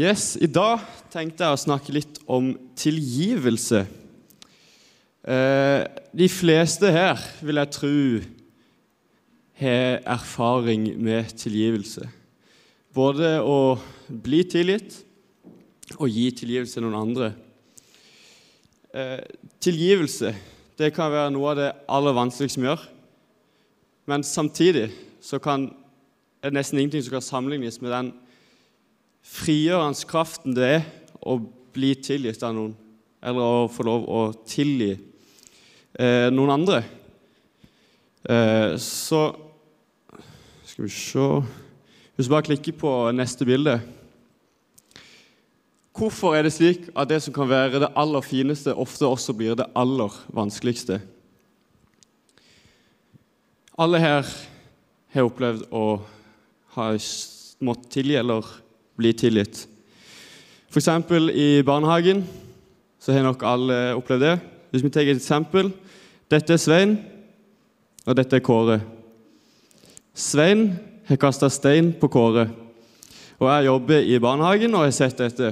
Yes, I dag tenkte jeg å snakke litt om tilgivelse. Eh, de fleste her, vil jeg tro, har erfaring med tilgivelse. Både å bli tilgitt og gi tilgivelse til noen andre. Eh, tilgivelse det kan være noe av det aller vanskeligste vi gjør. Men samtidig så kan, er det nesten ingenting som kan sammenlignes med den frigjørende kraften det er å bli tilgitt av noen, eller å få lov å tilgi eh, noen andre. Eh, så Skal vi se Husk bare å klikke på neste bilde. Hvorfor er det slik at det som kan være det aller fineste, ofte også blir det aller vanskeligste? Alle her har opplevd å ha måttet tilgi eller bli tilgitt. F.eks. i barnehagen så har nok alle opplevd det. Hvis vi tar et eksempel Dette er Svein, og dette er Kåre. Svein har kasta stein på Kåre. Og Jeg jobber i barnehagen og har sett dette.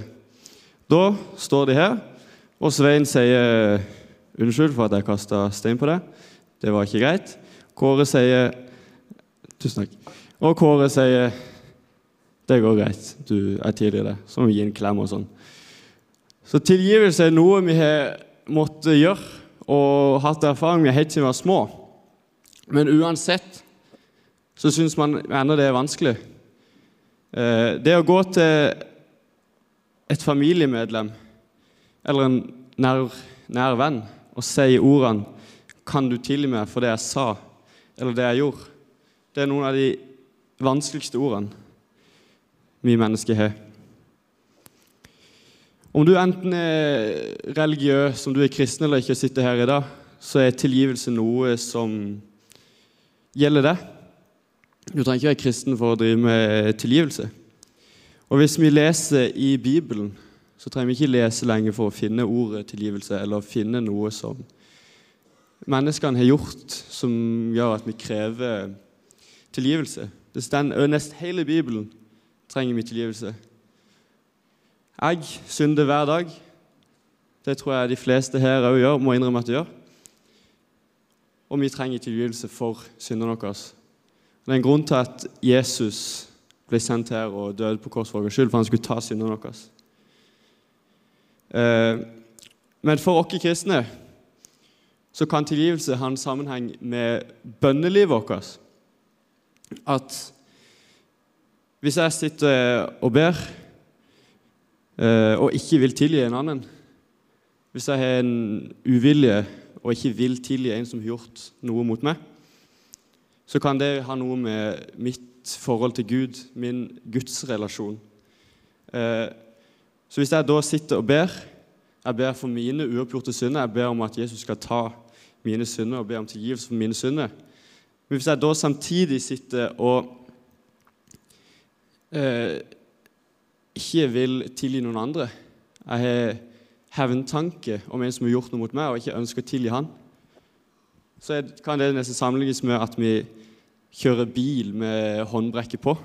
Da står de her, og Svein sier 'Unnskyld for at jeg kasta stein på deg. Det var ikke greit.' Kåre sier 'Tusen takk'. Og Kåre sier 'Det går greit. Du er tilgir det.' Så må vi gi en klem og sånn. Så tilgivelse er noe vi har måttet gjøre og hatt erfaring med helt siden vi var små. Men uansett så syns man ennå det er vanskelig. Det å gå til et familiemedlem eller en nær, nær venn og si ordene 'Kan du tilgi meg for det jeg sa, eller det jeg gjorde?' Det er noen av de vanskeligste ordene vi mennesker har. Om du enten er religiøs, om du er kristen eller ikke, sitter her i dag, så er tilgivelse noe som gjelder deg. Du trenger ikke være kristen for å drive med tilgivelse. Og Hvis vi leser i Bibelen, så trenger vi ikke lese lenger for å finne ordet tilgivelse eller finne noe som menneskene har gjort som gjør at vi krever tilgivelse. Det står Nesten hele Bibelen trenger min tilgivelse. Jeg synder hver dag. Det tror jeg de fleste her òg gjør, må innrømme at de gjør. Og vi trenger tilgivelse for syndene våre. Det er en grunn til at Jesus ble sendt her og døde på kors for vår skyld, for han skulle ta syndene våre. Eh, men for oss kristne så kan tilgivelse ha en sammenheng med bønnelivet vårt. At hvis jeg sitter og ber og ikke vil tilgi en annen Hvis jeg har en uvilje og ikke vil tilgi en som har gjort noe mot meg, så kan det ha noe med mitt forhold til Gud, min gudsrelasjon. Så hvis jeg da sitter og ber, jeg ber for mine uoppgjorte synder, jeg ber om at Jesus skal ta mine synder og ber om tilgivelse for mine synder Men hvis jeg da samtidig sitter og eh, ikke vil tilgi noen andre. Jeg har hevntanke om en som har gjort noe mot meg, og ikke ønsker å tilgi han. Så kan det nesten sammenlignes med at vi kjører bil med håndbrekket på.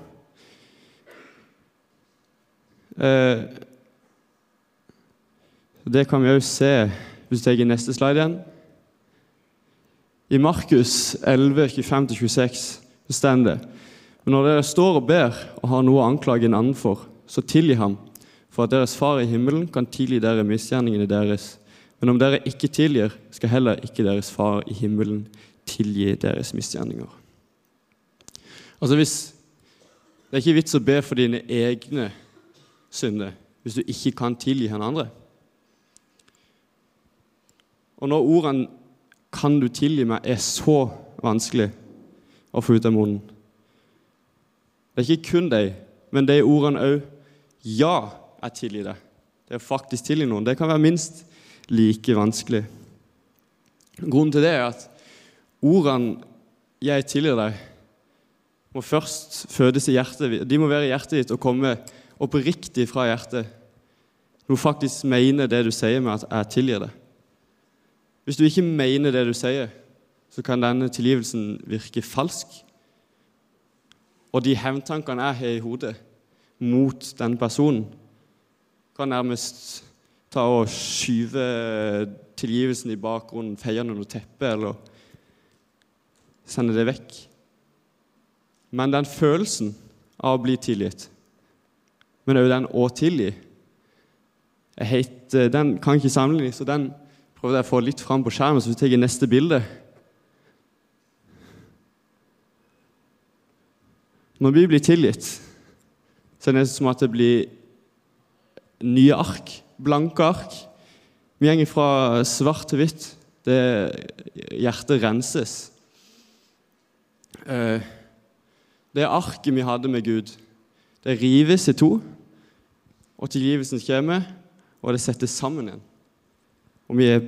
Eh, det kan vi òg se hvis du tar neste slide igjen. I Markus 11, 25-26 står det men når dere står og ber og har noe å anklage en annen for, så tilgi ham, for at deres Far i himmelen kan tilgi dere misgjerningene deres. Men om dere ikke tilgir, skal heller ikke deres Far i himmelen tilgi deres misgjerninger. Altså hvis, Det er ikke vits å be for dine egne synder hvis du ikke kan tilgi henne andre. Og når ordene 'kan du tilgi meg' er så vanskelig å få ut av munnen, det er ikke kun de, men de ordene òg. Ja, jeg tilgir deg. Det å faktisk tilgi noen, det kan være minst like vanskelig. Grunnen til det er at ordene 'jeg tilgir deg' må først fødes i hjertet. De må være i hjertet ditt og komme oppriktig fra hjertet. Du faktisk mener det du sier med at 'jeg tilgir deg'. Hvis du ikke mener det du sier, så kan denne tilgivelsen virke falsk og de hevntankene jeg har i hodet mot den personen, kan nærmest ta og skyve tilgivelsen i bakgrunnen, feie den under teppet eller sende det vekk. Men den følelsen av å bli tilgitt, men òg den å tilgi, heter, den kan ikke sammenlignes, så den prøvde jeg å få litt fram på skjermen. Så vi tar neste bilde. Når vi blir tilgitt, så er det nesten som at det blir nye ark, blanke ark. Vi går fra svart til hvitt. Det Hjertet renses. Eh, det arket vi hadde med Gud, det rives i to, og tilgivelsen kommer, og det settes sammen igjen. Og vi er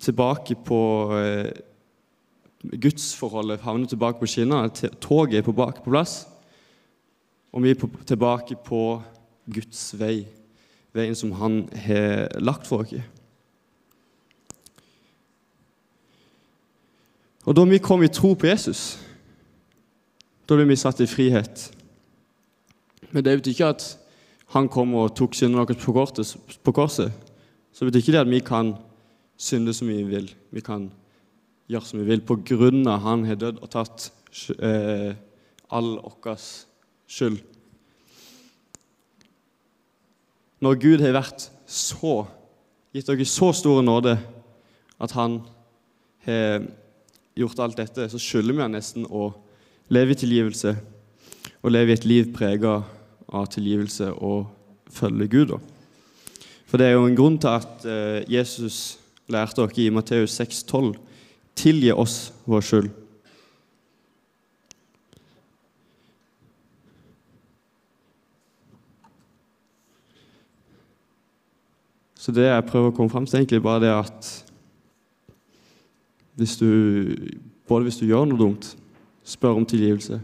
tilbake på eh, gudsforholdet, havner tilbake på skinner, Toget er på, bak, på plass. Og vi er tilbake på Guds vei, veien som Han har lagt for oss. Og da vi kom i tro på Jesus, da ble vi satt i frihet. Men det betyr ikke at han kom og tok syndene våre på, på korset. Så betyr ikke det at vi kan synde som vi vil. Vi kan gjøre som vi vil på grunn av han har dødd og tatt eh, all vår skyld. Når Gud har vært så, gitt dere så stor nåde at han har gjort alt dette, så skylder vi han nesten å leve i tilgivelse og leve i et liv prega av tilgivelse og følge Gud. For det er jo en grunn til at eh, Jesus lærte dere i Matteus 6,12.: Tilgi oss vår skyld. Så det jeg prøver å komme fram til, er egentlig bare det at hvis du, både hvis du gjør noe dumt, spør om tilgivelse.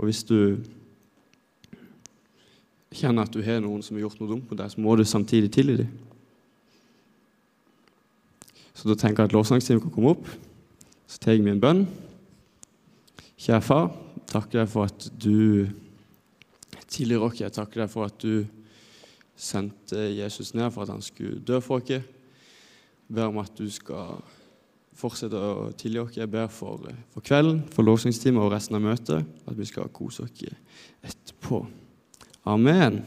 Og hvis du kjenner at du har noen som har gjort noe dumt på deg, så må du samtidig tilgi dem. Så da tenker jeg at lovsangstimen kan komme opp. Så tar jeg min bønn. Kjære far, takker deg for at du tilgir oss. Jeg takker deg for at du sendte Jesus ned for at han skulle dø for oss. Jeg ber om at du skal fortsette å tilgi oss. Jeg ber for, for kvelden, for lovsangstimen og resten av møtet, at vi skal kose oss etterpå. Amen.